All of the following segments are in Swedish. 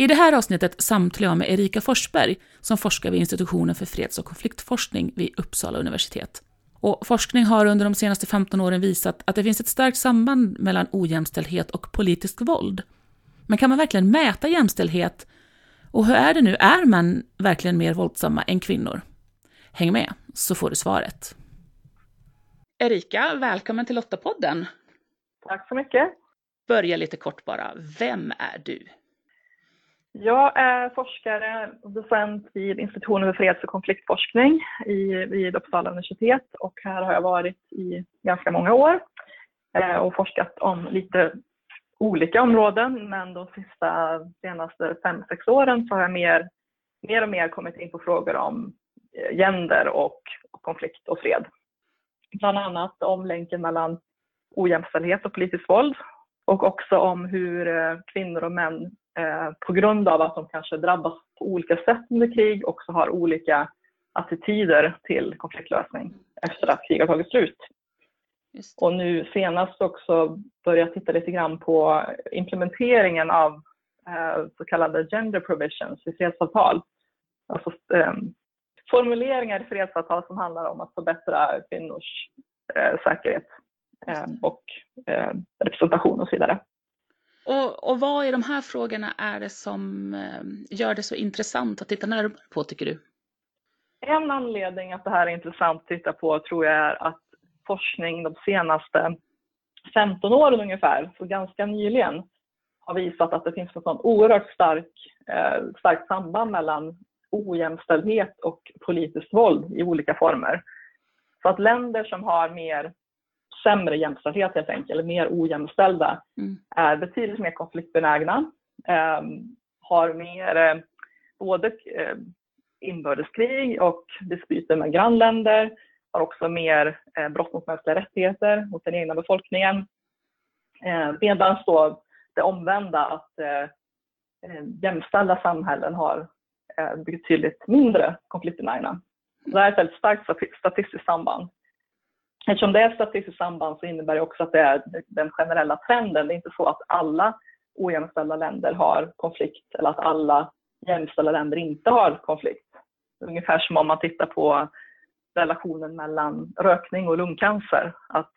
I det här avsnittet samtalar jag med Erika Forsberg som forskar vid institutionen för freds och konfliktforskning vid Uppsala universitet. Och forskning har under de senaste 15 åren visat att det finns ett starkt samband mellan ojämställdhet och politiskt våld. Men kan man verkligen mäta jämställdhet? Och hur är det nu, är män verkligen mer våldsamma än kvinnor? Häng med, så får du svaret. Erika, välkommen till Lottapodden. Tack så mycket. Börja lite kort bara, vem är du? Jag är forskare och docent vid institutionen för freds och konfliktforskning i, vid Uppsala universitet och här har jag varit i ganska många år eh, och forskat om lite olika områden men de sista senaste fem, sex åren så har jag mer, mer och mer kommit in på frågor om eh, gender och konflikt och fred. Bland annat om länken mellan ojämställdhet och politiskt våld och också om hur eh, kvinnor och män Eh, på grund av att de kanske drabbas på olika sätt under krig också har olika attityder till konfliktlösning efter att krig har tagit slut. Och nu senast också börjat titta lite grann på implementeringen av eh, så kallade gender provisions i fredsavtal. Alltså formuleringar i fredsavtal som handlar om att förbättra kvinnors säkerhet och representation och så vidare. Och, och vad i de här frågorna är det som eh, gör det så intressant att titta närmare på, tycker du? En anledning att det här är intressant att titta på tror jag är att forskning de senaste 15 åren ungefär, så ganska nyligen, har visat att det finns ett sånt oerhört stark, eh, starkt samband mellan ojämställdhet och politiskt våld i olika former. Så att länder som har mer sämre jämställdhet helt enkelt, eller mer ojämställda, mm. är betydligt mer konfliktbenägna, eh, har mer eh, både eh, inbördeskrig och dispyter med grannländer, har också mer eh, brott mot mänskliga rättigheter mot den egna befolkningen. Eh, Medan då det omvända, att eh, eh, jämställda samhällen har eh, betydligt mindre konfliktbenägna. Det är ett väldigt starkt statistiskt samband. Eftersom det är statistiskt samband så innebär det också att det är den generella trenden. Det är inte så att alla ojämställda länder har konflikt eller att alla jämställda länder inte har konflikt. Ungefär som om man tittar på relationen mellan rökning och lungcancer. Att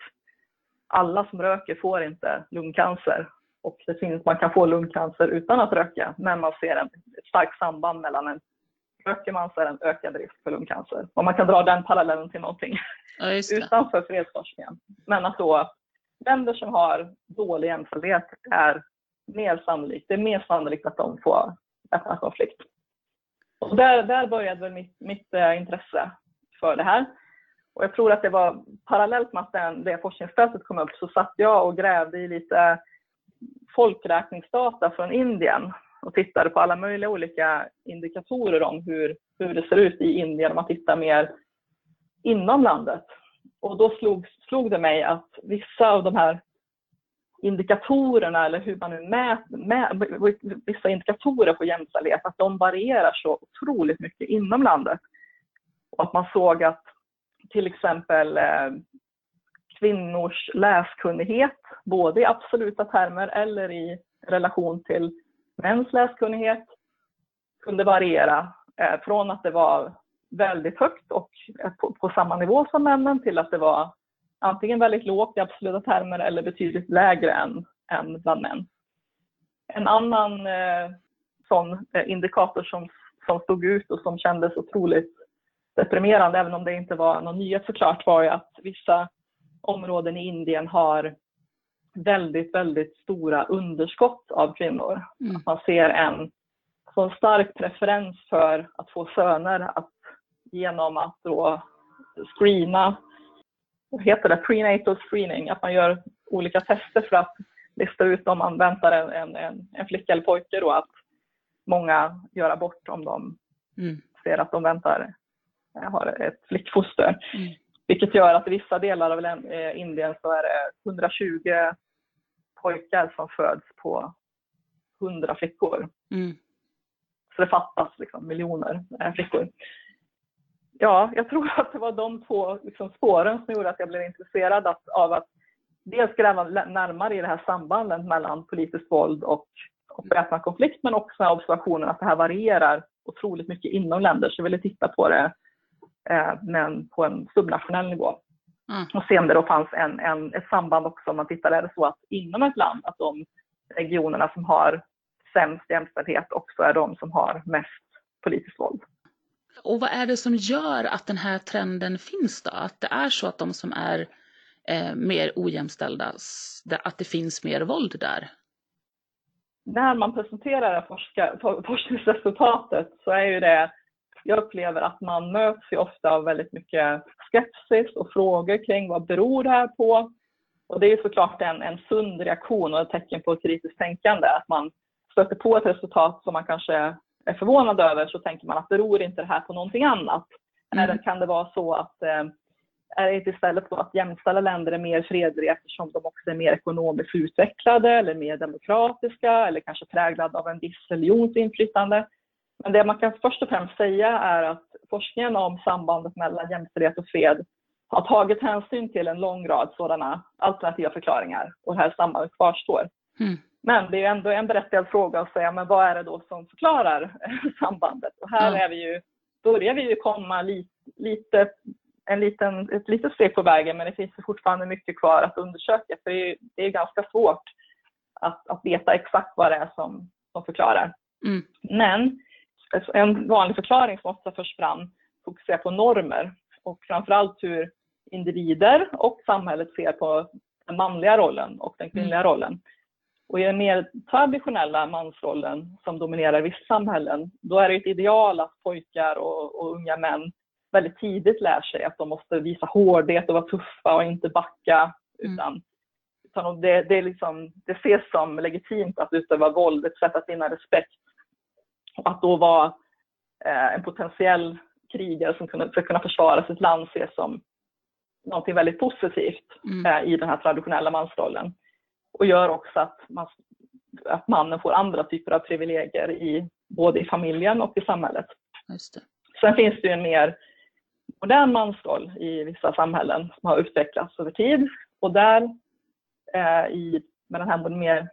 alla som röker får inte lungcancer och det finns, man kan få lungcancer utan att röka men man ser ett starkt samband mellan en röker man så är det en ökad risk för lungcancer. Och man kan dra den parallellen till någonting ja, utanför fredsforskningen. Men att då länder som har dålig jämställdhet är mer sannolikt, det är mer sannolikt att de får öppna konflikt. Och där, där började väl mitt, mitt äh, intresse för det här. Och jag tror att det var parallellt med att den, det forskningsfältet kom upp så satt jag och grävde i lite folkräkningsdata från Indien och tittade på alla möjliga olika indikatorer om hur, hur det ser ut i Indien om man tittar mer inom landet. Och då slog, slog det mig att vissa av de här indikatorerna eller hur man nu mäter, vissa indikatorer på jämställdhet, att de varierar så otroligt mycket inom landet. Och att man såg att till exempel eh, kvinnors läskunnighet, både i absoluta termer eller i relation till mäns läskunnighet kunde variera eh, från att det var väldigt högt och eh, på, på, samma nivå som männen till att det var antingen väldigt lågt i absoluta termer eller betydligt lägre än, än bland män. En annan eh, sån eh, indikator som, som stod ut och som kändes otroligt deprimerande, även om det inte var någon nyhet såklart, var ju att vissa områden i Indien har väldigt, väldigt stora underskott av kvinnor. Mm. man ser en så stark preferens för att få söner att genom att då screena, vad heter det, prenatal screening, att man gör olika tester för att lista ut om man väntar en, en, en flicka eller pojke då att många gör abort om de mm. ser att de väntar har ett flickfoster. Mm. Vilket gör att i vissa delar av eh, Indien så är det 120 pojkar som föds på 100 flickor. Mm. Så det fattas liksom miljoner eh, flickor. Ja, jag tror att det var de två liksom, spåren som gjorde att jag blev intresserad av att dels gräva närmare i det här sambandet mellan politiskt våld och, och väpnad konflikt, men också observationen att det här varierar otroligt mycket inom länder. Så jag ville titta på det eh, men på en subnationell nivå. Mm. Och se om det då fanns en, en, ett samband också om man tittar, är det så att inom ett land att de regionerna som har sämst jämställdhet också är de som har mest politiskt våld. Och vad är det som gör att den här trenden finns då? Att det är så att de som är eh, mer ojämställda, att det finns mer våld där? När man presenterar forska, forskningsresultatet så är ju det, jag upplever att man möts ju ofta av väldigt mycket skepsis och frågor kring vad beror det här på? Och det är såklart en, en sund reaktion och ett tecken på kritiskt tänkande, att man stöter på ett resultat som man kanske är förvånad över så tänker man att beror inte det här på någonting annat? Mm. Eller kan det vara så att eh, är det inte istället så att jämställda länder är mer fredliga eftersom de också är mer ekonomiskt utvecklade eller mer demokratiska eller kanske präglade av en viss religions inflytande? Men det man kan först och främst säga är att forskningen om sambandet mellan jämställdhet och fred har tagit hänsyn till en lång rad sådana alternativa förklaringar och det här sambandet kvarstår. Mm. Men det är ändå en berättigad fråga att säga, men vad är det då som förklarar sambandet? Och här är vi ju, börjar vi ju komma lite, lite en liten, ett litet steg på vägen, men det finns fortfarande mycket kvar att undersöka, för det är, det är ganska svårt att, att veta exakt vad det är som, som förklarar. Mm. Men en vanlig förklaring som ofta förs fram fokuserar på normer och framförallt hur individer och samhället ser på den manliga rollen och den kvinnliga mm. rollen. Och i den mer traditionella mansrollen som dominerar vissa samhällen, då är det ett ideal att pojkar och, och unga män väldigt tidigt lär sig att de måste visa hårdhet och vara tuffa och inte backa. Mm. Utan, utan det, det, är liksom, det ses som legitimt att utöva våld, ett sätt att vinna respekt. Och att då vara eh, en potentiell krigare som kunna, ska kunna försvara sitt land ses som någonting väldigt positivt mm. eh, i den här traditionella mansrollen och gör också att, man, att mannen får andra typer av privilegier i, både i familjen och i samhället. Just det. Sen finns det ju en mer modern mansroll i vissa samhällen som har utvecklats över tid och där eh, i, med den här mer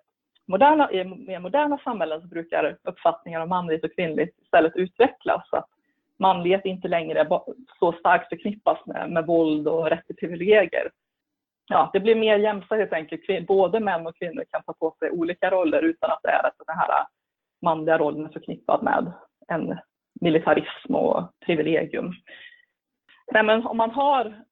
moderna, i mer moderna samhällen så brukar uppfattningar om manligt och kvinnligt istället utvecklas så att manlighet inte längre så starkt förknippas med, med våld och rätt till privilegier ja, det blir mer jämställt helt enkelt. Både män och kvinnor kan ta på sig olika roller utan att det är att den här manliga rollen är förknippad med en militarism och privilegium. Nej, men om man har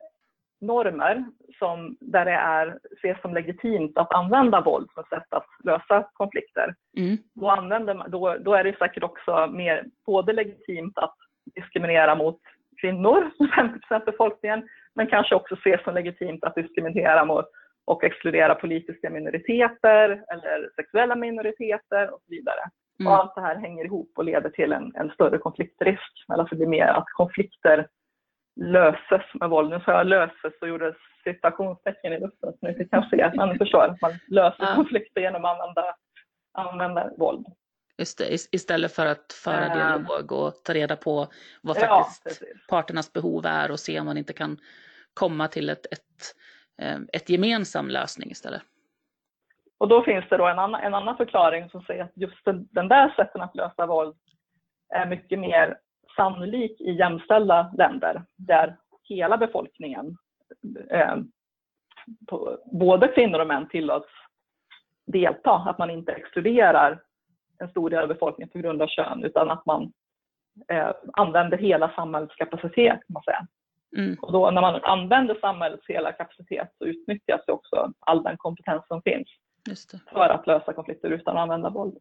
normer som, där det är, ses som legitimt att använda våld som sätt att lösa konflikter, mm. då, använder då, då är det säkert också mer både legitimt att diskriminera mot kvinnor, 50 procent av befolkningen, men kanske också ses som legitimt att diskriminera mot och exkludera politiska minoriteter eller sexuella minoriteter och så vidare. Mm. Och allt det här hänger ihop och leder till en, en större konfliktrisk. Alltså det blir mer att konflikter löses med våld. Nu sa jag löses och gjorde citationstecken i luften så ni inte kan se. Man förstår att man löser ja. konflikter genom att använda, använda våld. Just det, istället för att föra uh, dialog och ta reda på vad faktiskt ja, parternas behov är och se om man inte kan komma till ett, ett, eh, ett gemensam lösning istället. Och då finns det då en annan, en annan förklaring som säger att just den, den där sätten att lösa våld är mycket mer sannolik i jämställda länder där hela befolkningen, eh, på, både kvinnor och män tillåts delta, att man inte exkluderar en stor del av befolkningen på grund av kön utan att man eh, använder hela samhällets kapacitet kan man säga. Mm. Och då när man använder samhällets hela kapacitet så utnyttjas också all den kompetens som finns för att lösa konflikter utan att använda våld.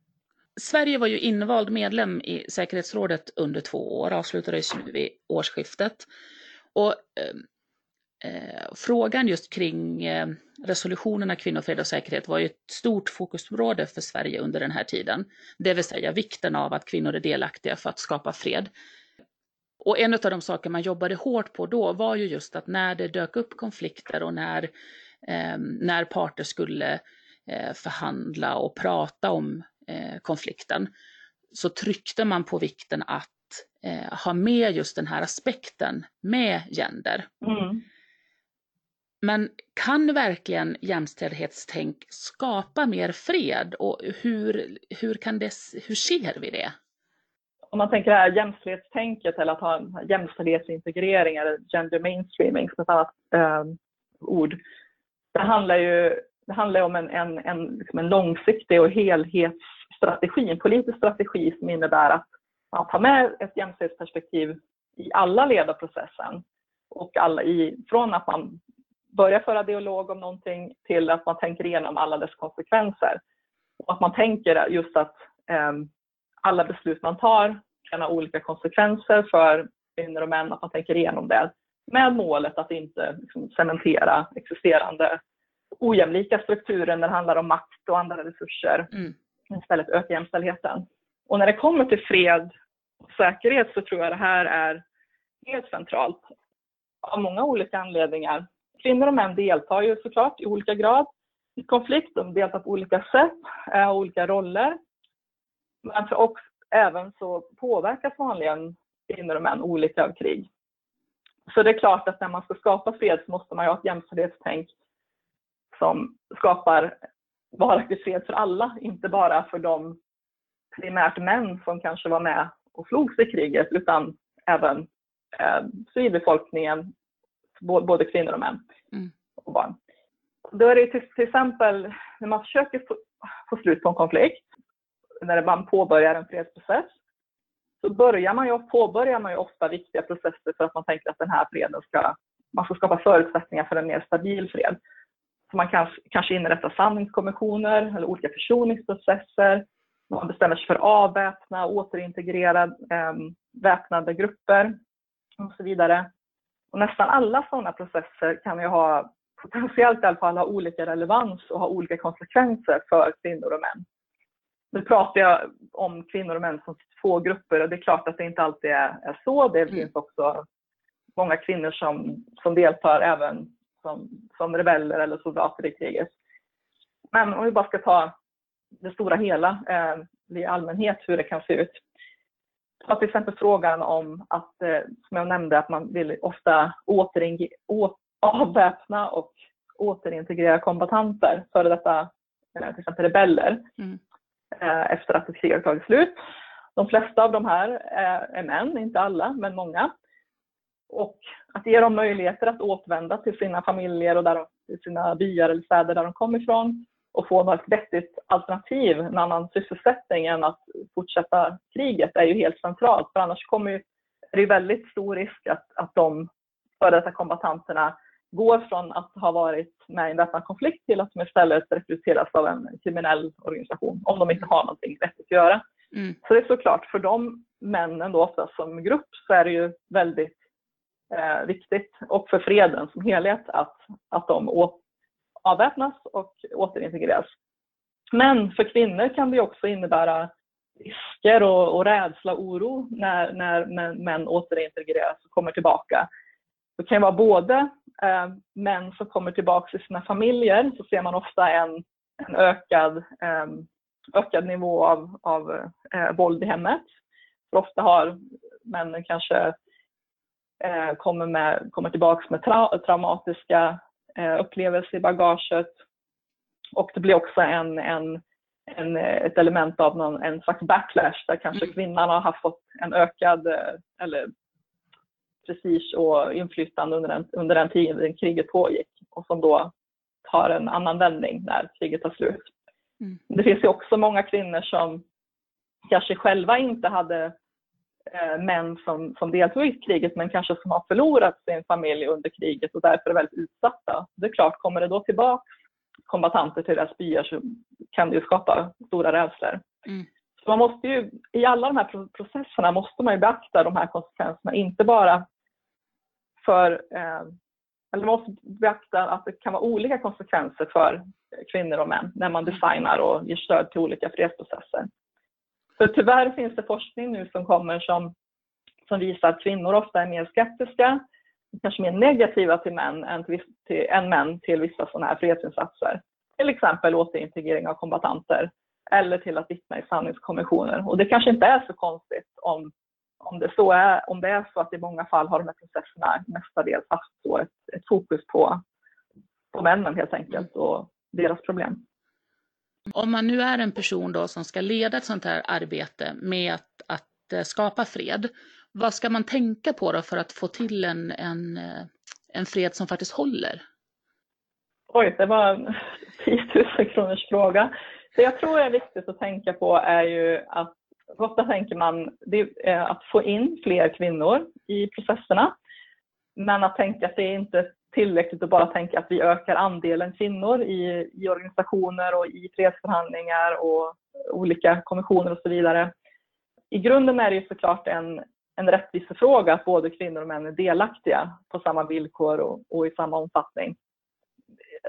Sverige var ju invald medlem i säkerhetsrådet under två år, avslutades nu vid årsskiftet. Och ehm, eh, frågan just kring eh, resolutionerna kvinnor, fred och säkerhet var ju ett stort fokusområde för Sverige under den här tiden. Det vill säga vikten av att kvinnor är delaktiga för att skapa fred. och en av de saker man jobbade hårt på då var ju just att när det dök upp konflikter och när, eh, när parter skulle eh, förhandla och prata om konflikten så tryckte man på vikten att eh, ha med just den här aspekten med gender. Mm. Men kan verkligen jämställdhetstänk skapa mer fred och hur, hur, kan det, hur ser vi det? Om man tänker det här jämställdhetstänket eller att ha en jämställdhetsintegrering eller gender mainstreaming som ett annat eh, ord. Det handlar ju det handlar om en, en, en, liksom en långsiktig och strategi, en politisk strategi som innebär att man tar med ett jämställdhetsperspektiv i alla led av processen. Och alla i, från att man börjar föra dialog om någonting till att man tänker igenom alla dess konsekvenser. Och att man tänker just att eh, alla beslut man tar kan ha olika konsekvenser för kvinnor och män, att man tänker igenom det med målet att inte liksom, cementera existerande ojämlika strukturer när det handlar om makt och andra resurser. Mm. Istället öka jämställdheten. Och när det kommer till fred och säkerhet så tror jag det här är helt centralt av många olika anledningar. Kvinnor och män deltar ju såklart i olika grad i konflikt. De deltar på olika sätt, har olika roller. Men för också, även så påverkas vanligen kvinnor och män olika av krig. Så det är klart att när man ska skapa fred så måste man ju ha ett jämställdhetstänk som skapar varaktig fred för alla, inte bara för de primärt män som kanske var med och slogs i kriget, utan även eh, civilbefolkningen, både kvinnor och män mm. och barn. Då är det till, till exempel när man försöker få, få slut på en konflikt, när man påbörjar en fredsprocess, så börjar man ju, påbörjar man ju ofta viktiga processer för att man tänker att den här freden ska, man ska skapa förutsättningar för en mer stabil fred. Man kan, kanske inrättar sanningskommissioner eller olika försoningsprocesser. Man bestämmer sig för att avväpna, återintegrera eh, väpnade grupper och så vidare. Och nästan alla sådana processer kan ju ha potentiellt i alla fall ha olika relevans och ha olika konsekvenser för kvinnor och män. Nu pratar jag om kvinnor och män som två grupper och det är klart att det inte alltid är, är så. Det mm. finns också många kvinnor som, som deltar även som, som rebeller eller soldater i kriget. Men om vi bara ska ta det stora hela eh, i allmänhet, hur det kan se ut. Ta till exempel frågan om att, eh, som jag nämnde, att man vill ofta avväpna och återintegrera kombatanter, före detta eh, till exempel rebeller, mm. eh, efter att ett krig har tagit slut. De flesta av de här är, är män, inte alla, men många. Och att ge dem möjligheter att återvända till sina familjer och där de, till sina byar eller städer där de kom ifrån och få ett vettigt alternativ, en annan sysselsättning än att fortsätta kriget är ju helt centralt. För annars kommer ju, är det väldigt stor risk att, att de före detta kombatanterna går från att ha varit med i en väpnad konflikt till att de istället rekryteras av en kriminell organisation om de inte har någonting vettigt att göra. Mm. Så det är såklart för de männen då ofta som grupp så är det ju väldigt eh, viktigt och för freden som helhet att, att de avväpnas och återintegreras. Men för kvinnor kan det också innebära risker och, och rädsla och oro när, när män, män återintegreras och kommer tillbaka. Det kan vara både eh, män som kommer tillbaka till sina familjer, så ser man ofta en, en ökad, eh, ökad nivå av, av eh, våld i hemmet. För ofta har männen kanske kommer, med, kommer tillbaka med tra traumatiska eh, upplevelser i bagaget. Och det blir också en, en, en, ett element av någon, en slags backlash där kanske mm. kvinnan har fått en ökad eh, eller prestige och inflytande under den, under den tiden kriget pågick och som då tar en annan vändning när kriget tar slut. Mm. Det finns ju också många kvinnor som kanske själva inte hade eh, män som, som deltog i kriget men kanske som har förlorat sin familj under kriget och därför är väldigt utsatta. Det är klart, kommer det då tillbaka kombatanter till deras byar så kan det ju skapa stora rädslor. Mm. Så man måste ju, I alla de här processerna måste man ju beakta de här konsekvenserna, inte bara för eh, eller man måste beakta att det kan vara olika konsekvenser för kvinnor och män när man designar och ger stöd till olika fredsprocesser. För tyvärr finns det forskning nu som kommer som som visar att kvinnor ofta är mer skeptiska, kanske mer negativa till män än, till, till, än män till vissa sådana här fredsinsatser. Till exempel återintegrering av kombatanter eller till att vittna i sanningskommissioner. Och det kanske inte är så konstigt om, om, det, så är, om det är så att i många fall har de här processerna mestadels haft så ett, ett fokus på, på männen helt enkelt och deras problem. Om man nu är en person då som ska leda ett sånt här arbete med att, att eh, skapa fred, vad ska man tänka på då för att få till en, en, eh, en fred som faktiskt håller? Oj, det var en 10 000 kronors fråga. Det jag tror är viktigt att tänka på är ju att ofta tänker man eh, att få in fler kvinnor i processerna. Men att tänka att det är inte tillräckligt att bara tänka att vi ökar andelen kvinnor i, i organisationer och i fredsförhandlingar och olika kommissioner och så vidare. I grunden är det ju såklart en, en rättvisefråga att både kvinnor och män är delaktiga på samma villkor och, och i samma omfattning.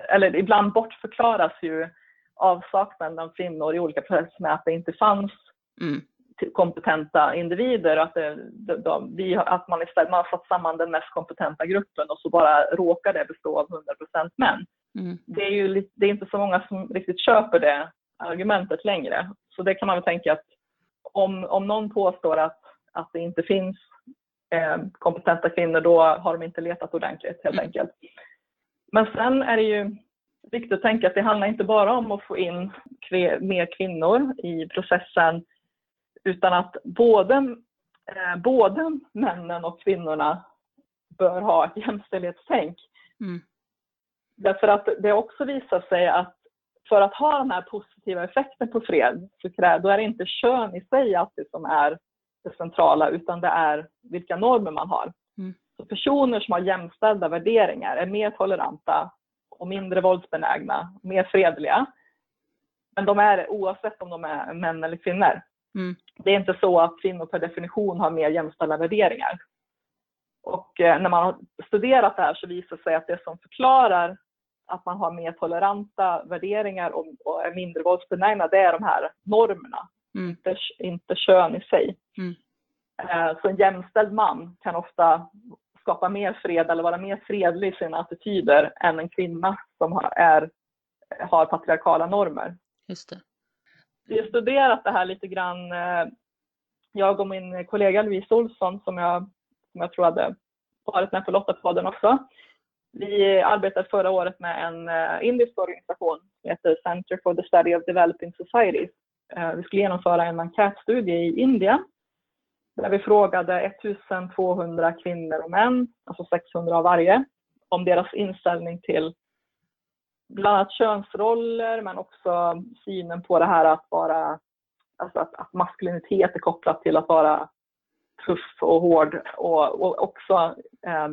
Eller ibland bortförklaras ju avsaknaden av kvinnor i olika processer med att det inte fanns mm kompetenta individer. Att, det, de, vi, att man istället man har satt samman den mest kompetenta gruppen och så bara råkar det bestå av 100 män. Mm. Det, är ju, det är inte så många som riktigt köper det argumentet längre. Så det kan man väl tänka att om, om någon påstår att, att det inte finns eh, kompetenta kvinnor då har de inte letat ordentligt helt mm. enkelt. Men sen är det ju viktigt att tänka att det handlar inte bara om att få in mer kvinnor i processen utan att både, eh, både männen och kvinnorna bör ha ett jämställdhetstänk. Mm. Därför att det också visar sig att för att ha den här positiva effekten på fred så kräver, då är det inte kön i sig alltid som är det centrala utan det är vilka normer man har. Mm. Så personer som har jämställda värderingar är mer toleranta och mindre våldsbenägna, mer fredliga. Men de är oavsett om de är män eller kvinnor. Mm. Det är inte så att kvinnor per definition har mer jämställda värderingar. Och eh, när man har studerat det här så visar det sig att det som förklarar att man har mer toleranta värderingar och, och är mindre våldsbenägna, det är de här normerna, mm. inte, inte kön i sig. Mm. Eh, så en jämställd man kan ofta skapa mer fred eller vara mer fredlig i sina attityder än en kvinna som är, har patriarkala normer. Just det. Vi har studerat det här lite grann, eh, jag och min kollega Louise Olsson som jag, som jag tror hade varit med på Lottapodden också. Vi arbetade förra året med en eh, indisk organisation som heter Center for the Study of Developing Societies. Eh, vi skulle genomföra en enkätstudie i Indien där vi frågade 1200 kvinnor och män, alltså 600 av varje, om deras inställning till bland annat könsroller men också synen på det här att vara, alltså att, att maskulinitet är kopplat till att vara tuff och hård och, och också eh,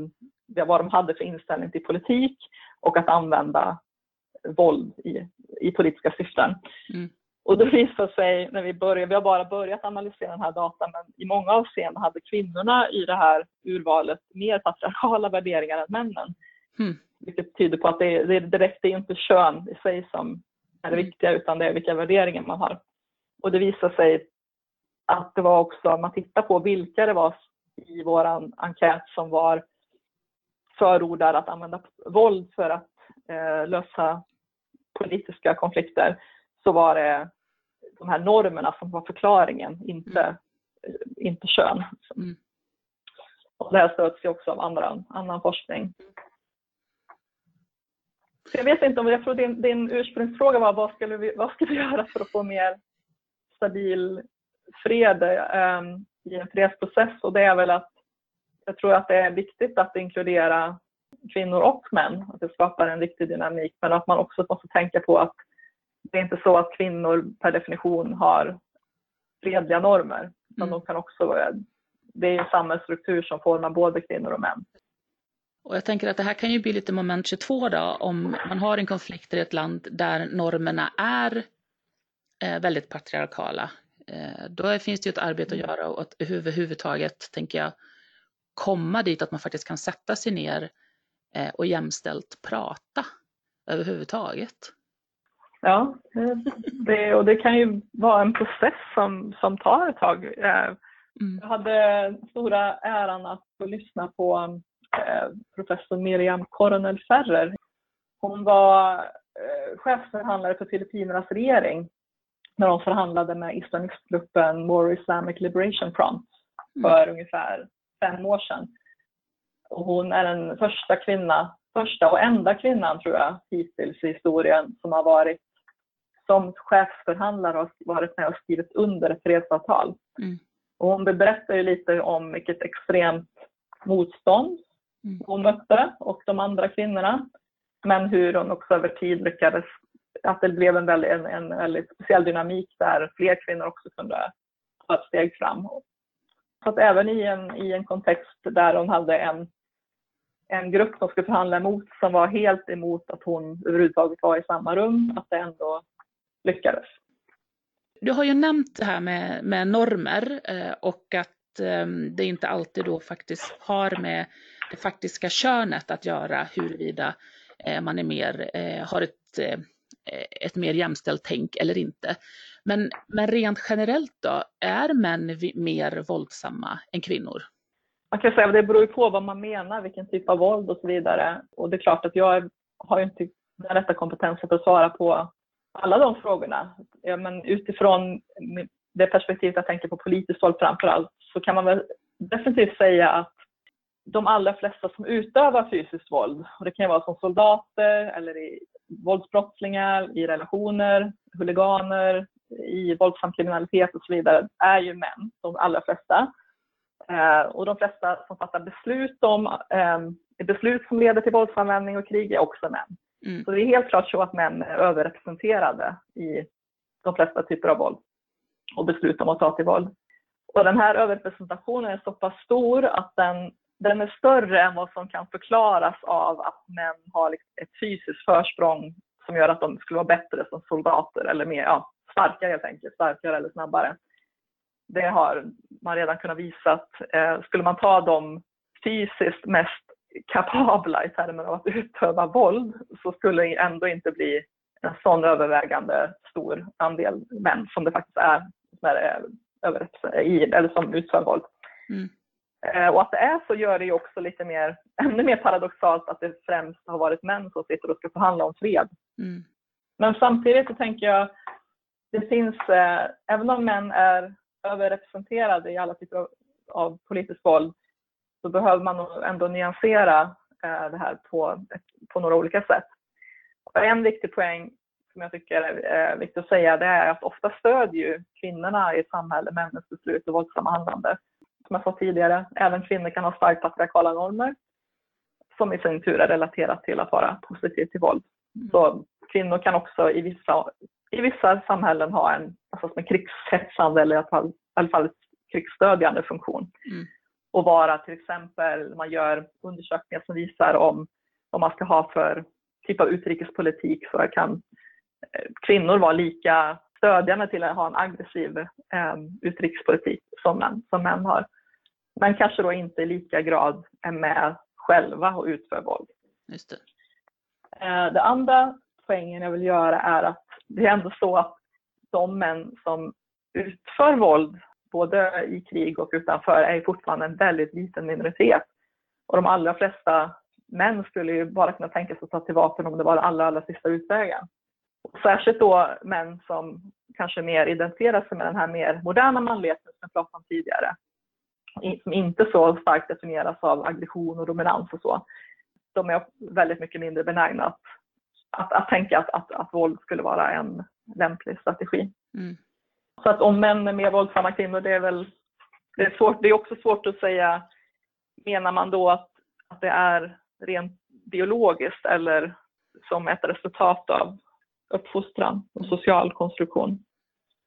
vad de hade för inställning till politik och att använda våld i, i politiska syften. Mm. Och det visade sig när vi började, vi har bara börjat analysera den här datan, men i många avseenden hade kvinnorna i det här urvalet mer patriarkala värderingar än männen. Mm. Vilket tyder på att det, det, direkt, är inte kön i sig som är det viktiga, utan det är vilka värderingar man har. Och det visade sig att det var också, om man tittar på vilka det var i vår enkät som var förordar att använda våld för att eh, lösa politiska konflikter, så var det de här normerna som var förklaringen, inte, mm. inte kön. Mm. Och det här stöds ju också av andra, annan forskning. Jag vet inte om, jag tror din, din ursprungsfråga var vad ska, vi, vad ska vi göra för att få mer stabil fred um, i en fredsprocess och det är väl att jag tror att det är viktigt att inkludera kvinnor och män, att det skapar en riktig dynamik men att man också måste tänka på att det är inte så att kvinnor per definition har fredliga normer. Utan mm. de kan också, det är en samhällsstruktur som formar både kvinnor och män. Och jag tänker att det här kan ju bli lite moment 22 då, om man har en konflikt i ett land där normerna är eh, väldigt patriarkala. Eh, då finns det ju ett arbete att mm. göra och att överhuvudtaget, tänker jag, komma dit att man faktiskt kan sätta sig ner eh, och jämställt prata överhuvudtaget. Ja, det, och det kan ju vara en process som, som tar ett tag. Mm. Jag hade stora äran att få lyssna på professor Miriam Coronel Ferrer. Hon var eh, chefsförhandlare för Filippinernas regering när de förhandlade med islamistgruppen More Islamic Liberation Front mm. för mm. ungefär fem år sedan. Och hon är den första kvinna, första och enda kvinnan tror jag hittills i historien som har varit som chefsförhandlare och varit med och skrivit under ett fredsavtal. Mm. Och hon berättar ju lite om vilket extremt motstånd. Hon mötte och de andra kvinnorna. Men hur hon också över tid lyckades, att det blev en väldigt, en, en väldigt speciell dynamik där fler kvinnor också kunde ta ett steg fram. Så att även i en, i en kontext där hon hade en, en grupp som skulle förhandla emot som var helt emot att hon överhuvudtaget var i samma rum, att det ändå lyckades. Du har ju nämnt det här med, med normer eh, och att eh, det inte alltid då faktiskt har med det faktiska könet att göra huruvida eh, man är mer, eh, har ett, eh, ett mer jämställt tänk eller inte. Men, men rent generellt då, är män mer våldsamma än kvinnor? Man kan säga att det beror ju på vad man menar, vilken typ av våld och så vidare. Och det är klart att jag har ju inte den rätta kompetensen för att svara på alla de frågorna. Ja, men utifrån det perspektivet jag tänker på politiskt våld framför allt så kan man väl definitivt säga att de allra flesta som utövar fysiskt våld, och det kan vara som soldater eller i våldsbrottslingar, i relationer, huliganer, i våldsam kriminalitet och så vidare, är ju män, de allra flesta. Eh, och de flesta som fattar beslut om eh, beslut som leder till våldsanvändning och krig är också män. Mm. Så det är helt klart så att män är överrepresenterade i de flesta typer av våld och beslut om att ta till våld. Och den här överrepresentationen är så pass stor att den, den är större än vad som kan förklaras av att män har liksom ett fysiskt försprång som gör att de skulle vara bättre som soldater eller mer, ja, starkare helt enkelt, starkare eller snabbare. Det har man redan kunnat visa. Eh, skulle man ta de fysiskt mest kapabla i termer av att utöva våld så skulle det ändå inte bli en sån övervägande stor andel män som det faktiskt är som, är eh, över, i, eller som utför våld. Mm. Eh, och att det är så gör det ju också lite mer, ännu mer paradoxalt att det främst har varit män som sitter och ska förhandla om fred. Mm. Men samtidigt så tänker jag, det finns, eh, även om män är överrepresenterade i alla typer av, av politiskt våld, så behöver man ändå nyansera eh, det här på, på några olika sätt. Och en viktig poäng som jag tycker är viktigt att säga det är att ofta stödjer kvinnorna i ett samhälle männens beslut och våldsamma handlande. Som jag sa tidigare, även kvinnor kan ha starkt patriarkala normer som i sin tur är relaterat till att vara positiv till våld. Mm. Så kvinnor kan också i vissa, i vissa samhällen ha en, alltså en krigshetsande eller i alla fall, i alla fall krigsstödjande funktion. Mm och vara till exempel, man gör undersökningar som visar om vad man ska ha för typ av utrikespolitik så kan eh, kvinnor vara lika stödjande till att ha en aggressiv eh, utrikespolitik som män, som män har. Men kanske då inte i lika grad är med själva och utför våld. Just det. Eh, det andra poängen jag vill göra är att det är ändå så att de män som utför våld både i krig och utanför, är fortfarande en väldigt liten minoritet. Och de allra flesta män skulle ju bara kunna tänka sig att ta till vapen om det var den allra, allra sista utvägen. Särskilt då män som kanske mer identifierar sig med den här mer moderna manligheten som jag pratade om tidigare. Som inte så starkt definieras av aggression och dominans och så. De är väldigt mycket mindre benägna att, att, att tänka att, att, att våld skulle vara en lämplig strategi. Mm. Så att om män är mer våldsamma kvinnor, det är väl det är, svårt, det är också svårt att säga, menar man då att, att det är rent biologiskt eller som ett resultat av uppfostran och social konstruktion?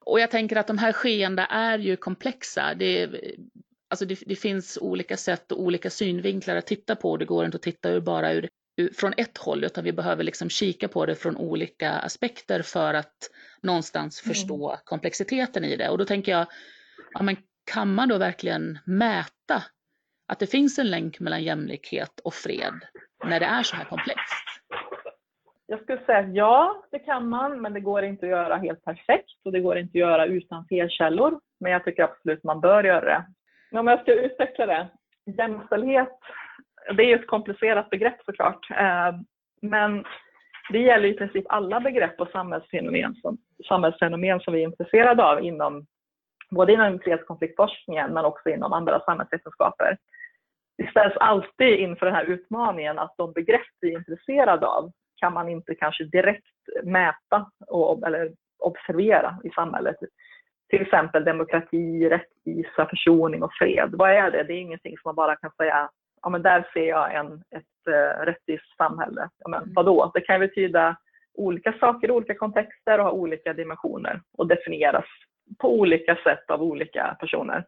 Och jag tänker att de här skeendena är ju komplexa. Det, alltså det, det, finns olika sätt och olika synvinklar att titta på. Det går inte att titta ur bara ur, ur, från ett håll, utan vi behöver liksom kika på det från olika aspekter för att någonstans mm. förstå komplexiteten i det. Och då tänker jag, ja, men kan man då verkligen mäta att det finns en länk mellan jämlikhet och fred när det är så här komplext? Jag skulle säga att ja, det kan man, men det går inte att göra helt perfekt och det går inte att göra utan felkällor. Men jag tycker absolut man bör göra det. Men Om jag ska utveckla det. Jämställdhet, det är ju ett komplicerat begrepp såklart. Eh, men det gäller i princip alla begrepp och samhällsfenomen som, samhällsfenomen som vi är intresserade av inom både inom fredskonfliktforskningen men också inom andra samhällsvetenskaper. Vi ställs alltid inför den här utmaningen att de begrepp vi är intresserade av kan man inte kanske direkt mäta och, eller observera i samhället. Till exempel demokrati, rättvisa, försoning och fred. Vad är det? Det är ingenting som man bara kan säga, ja men där ser jag en, ett uh, rättvist samhälle. Ja, men vadå? Det kan betyda olika saker i olika kontexter och ha olika dimensioner och definieras på olika sätt av olika personer.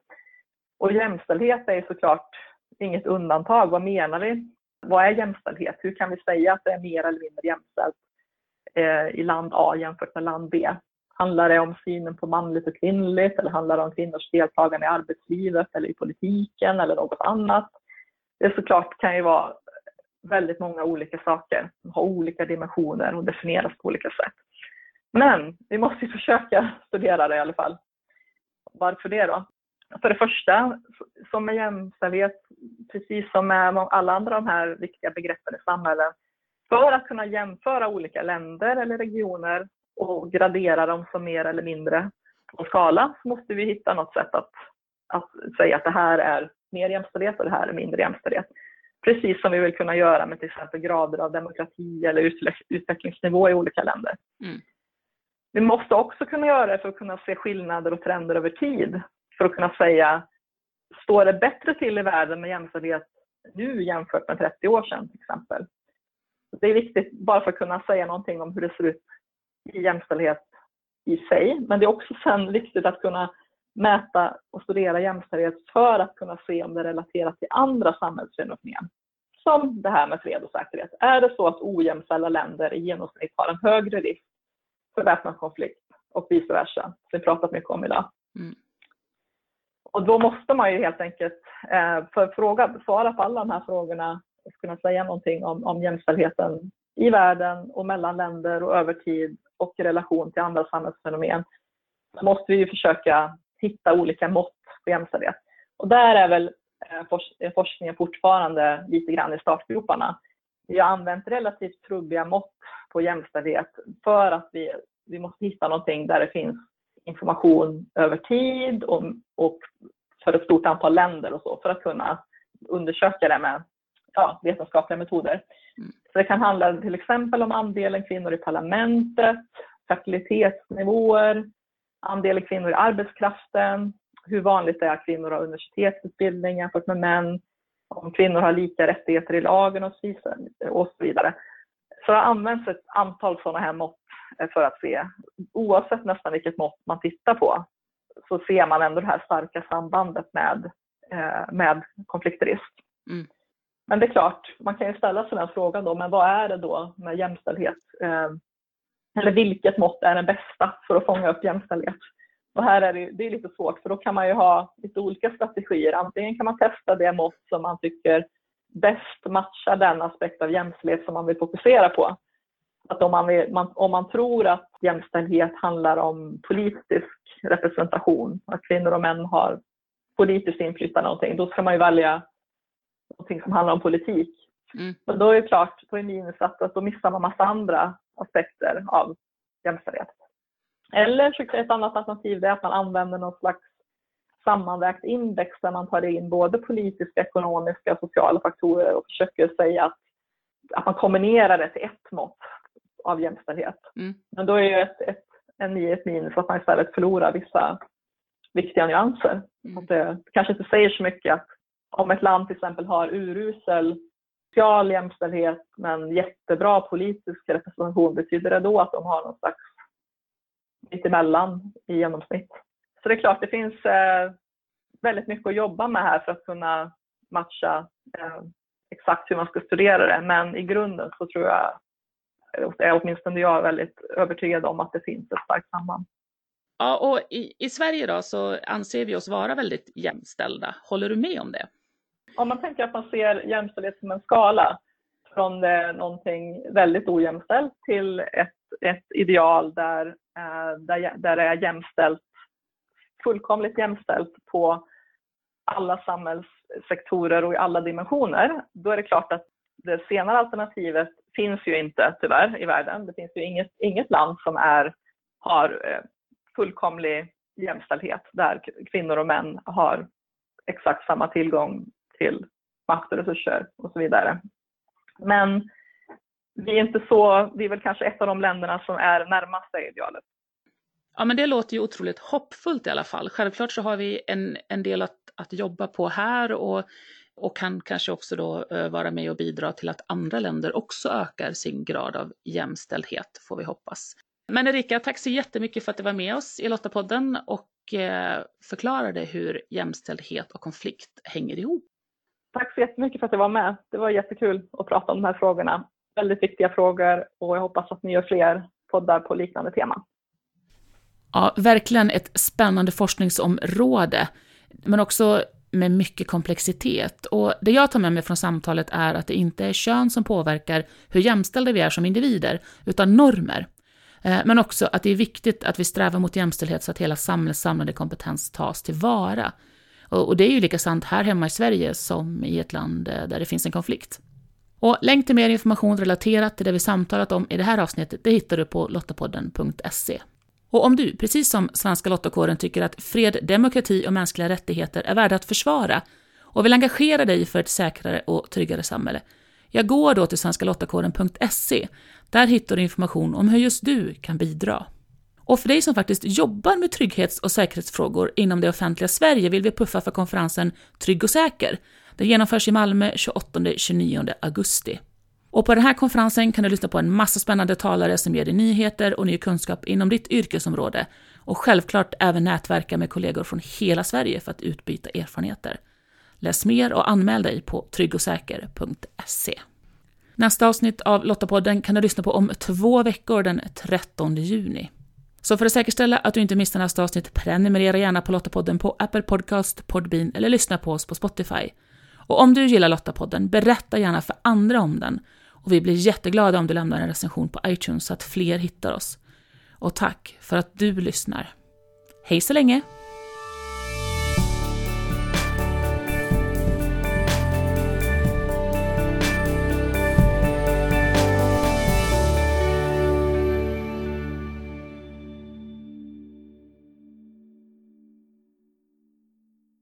Och jämställdhet är såklart inget undantag. Vad menar vi? Vad är jämställdhet? Hur kan vi säga att det är mer eller mindre jämställt eh, i land A jämfört med land B? Handlar det om synen på manligt och kvinnligt eller handlar det om kvinnors deltagande i arbetslivet eller i politiken eller något annat? Det såklart kan ju vara väldigt många olika saker som har olika dimensioner och definieras på olika sätt. Men vi måste försöka studera det i alla fall. Varför det då? För det första, som med jämställdhet, precis som med alla andra de här viktiga begreppen i samhället, för att kunna jämföra olika länder eller regioner och gradera dem som mer eller mindre på skala så måste vi hitta något sätt att, att säga att det här är mer jämställdhet och det här är mindre jämställdhet. Precis som vi vill kunna göra med till exempel grader av demokrati eller utvecklingsnivå i olika länder. Mm. Vi måste också kunna göra det för att kunna se skillnader och trender över tid. För att kunna säga, står det bättre till i världen med jämställdhet nu jämfört med 30 år sedan till exempel? Det är viktigt bara för att kunna säga någonting om hur det ser ut i jämställdhet i sig. Men det är också sen viktigt att kunna mäta och studera jämställdhet för att kunna se om det är relaterat till andra samhällsfenomen. Som det här med fred och säkerhet. Är det så att ojämställda länder i genomsnitt har en högre risk för väpnad konflikt och vice versa, som vi pratat mycket om idag. Mm. Och då måste man ju helt enkelt eh, för fråga, svara på alla de här frågorna och kunna säga någonting om, om jämställdheten i världen och mellan länder och över tid och i relation till andra samhällsfenomen. Då måste vi ju försöka hitta olika mått på jämställdhet. Och där är väl eh, eh, forskningen fortfarande lite grann i startgroparna. Vi har använt relativt trubbiga mått på jämställdhet för att vi, vi måste hitta någonting där det finns information över tid och, och för ett stort antal länder och så för att kunna undersöka det med ja, vetenskapliga metoder. Mm. Så det kan handla till exempel om andelen kvinnor i parlamentet, fertilitetsnivåer, andelen kvinnor i arbetskraften, hur vanligt det är att kvinnor har universitetsutbildning jämfört med män, om kvinnor har lika rättigheter i lagen och så vidare. Så det har använts ett antal sådana här mått för att se, oavsett nästan vilket mått man tittar på, så ser man ändå det här starka sambandet med, eh, med konfliktrisk. Mm. Men det är klart, man kan ju ställa sig den frågan då, men vad är det då med jämställdhet? Eh, eller vilket mått är det bästa för att fånga upp jämställdhet? Och här är det, det är lite svårt för då kan man ju ha lite olika strategier. Antingen kan man testa det mått som man tycker bäst matchar den aspekt av jämställdhet som man vill fokusera på. Att om man, vill, man, om man tror att jämställdhet handlar om politisk representation, att kvinnor och män har politiskt inflytande någonting, då ska man ju välja någonting som handlar om politik. Mm. Men då är det klart, då är minus att då missar man massa andra aspekter av jämställdhet. Eller ett annat alternativ är att man använder någon slags sammanvägt index där man tar in både politiska, ekonomiska och sociala faktorer och försöker säga att, att man kombinerar det till ett mått av jämställdhet. Mm. Men då är ju ett, ett, en ett minus att man istället förlorar vissa viktiga nyanser. Mm. Att det kanske inte säger så mycket att om ett land till exempel har urusel social jämställdhet men jättebra politisk representation, betyder det då att de har någon slags mittemellan i genomsnitt? Så det är klart, det finns eh, väldigt mycket att jobba med här för att kunna matcha eh, exakt hur man ska studera det. Men i grunden så tror jag, är åtminstone jag väldigt övertygad om att det finns ett starkt samband. Ja, och i, i Sverige då så anser vi oss vara väldigt jämställda. Håller du med om det? Om man tänker att man ser jämställdhet som en skala från det, någonting väldigt ojämställt till ett, ett ideal där, eh, där, där det är jämställt fullkomligt jämställt på alla samhällssektorer och i alla dimensioner, då är det klart att det senare alternativet finns ju inte tyvärr i världen. Det finns ju inget, inget land som är, har eh, fullkomlig jämställdhet där kvinnor och män har exakt samma tillgång till makt och resurser och så vidare. Men vi är inte så, vi är väl kanske ett av de länderna som är närmast det idealet. Ja, men det låter ju otroligt hoppfullt i alla fall. Självklart så har vi en, en del att, att jobba på här och, och kan kanske också då uh, vara med och bidra till att andra länder också ökar sin grad av jämställdhet, får vi hoppas. Men Erika, tack så jättemycket för att du var med oss i Lottapodden och uh, förklarade hur jämställdhet och konflikt hänger ihop. Tack så jättemycket för att jag var med. Det var jättekul att prata om de här frågorna. Väldigt viktiga frågor och jag hoppas att ni gör fler poddar på liknande teman. Ja, verkligen ett spännande forskningsområde, men också med mycket komplexitet. Och det jag tar med mig från samtalet är att det inte är kön som påverkar hur jämställda vi är som individer, utan normer. Eh, men också att det är viktigt att vi strävar mot jämställdhet så att hela samhällets samlade kompetens tas tillvara. Och det är ju lika sant här hemma i Sverige som i ett land eh, där det finns en konflikt. Och länk till mer information relaterat till det vi samtalat om i det här avsnittet, det hittar du på lottapodden.se. Och om du, precis som Svenska Lottakåren, tycker att fred, demokrati och mänskliga rättigheter är värda att försvara och vill engagera dig för ett säkrare och tryggare samhälle, jag går då till svenskalottakåren.se. Där hittar du information om hur just du kan bidra. Och för dig som faktiskt jobbar med trygghets och säkerhetsfrågor inom det offentliga Sverige vill vi puffa för konferensen Trygg och säker. Den genomförs i Malmö 28-29 augusti. Och på den här konferensen kan du lyssna på en massa spännande talare som ger dig nyheter och ny kunskap inom ditt yrkesområde och självklart även nätverka med kollegor från hela Sverige för att utbyta erfarenheter. Läs mer och anmäl dig på tryggosäker.se. Nästa avsnitt av Lottapodden kan du lyssna på om två veckor den 13 juni. Så för att säkerställa att du inte missar nästa avsnitt, prenumerera gärna på Lottapodden på Apple Podcast, Podbean eller lyssna på oss på Spotify. Och om du gillar Lottapodden, berätta gärna för andra om den och vi blir jätteglada om du lämnar en recension på iTunes så att fler hittar oss. Och tack för att du lyssnar. Hej så länge!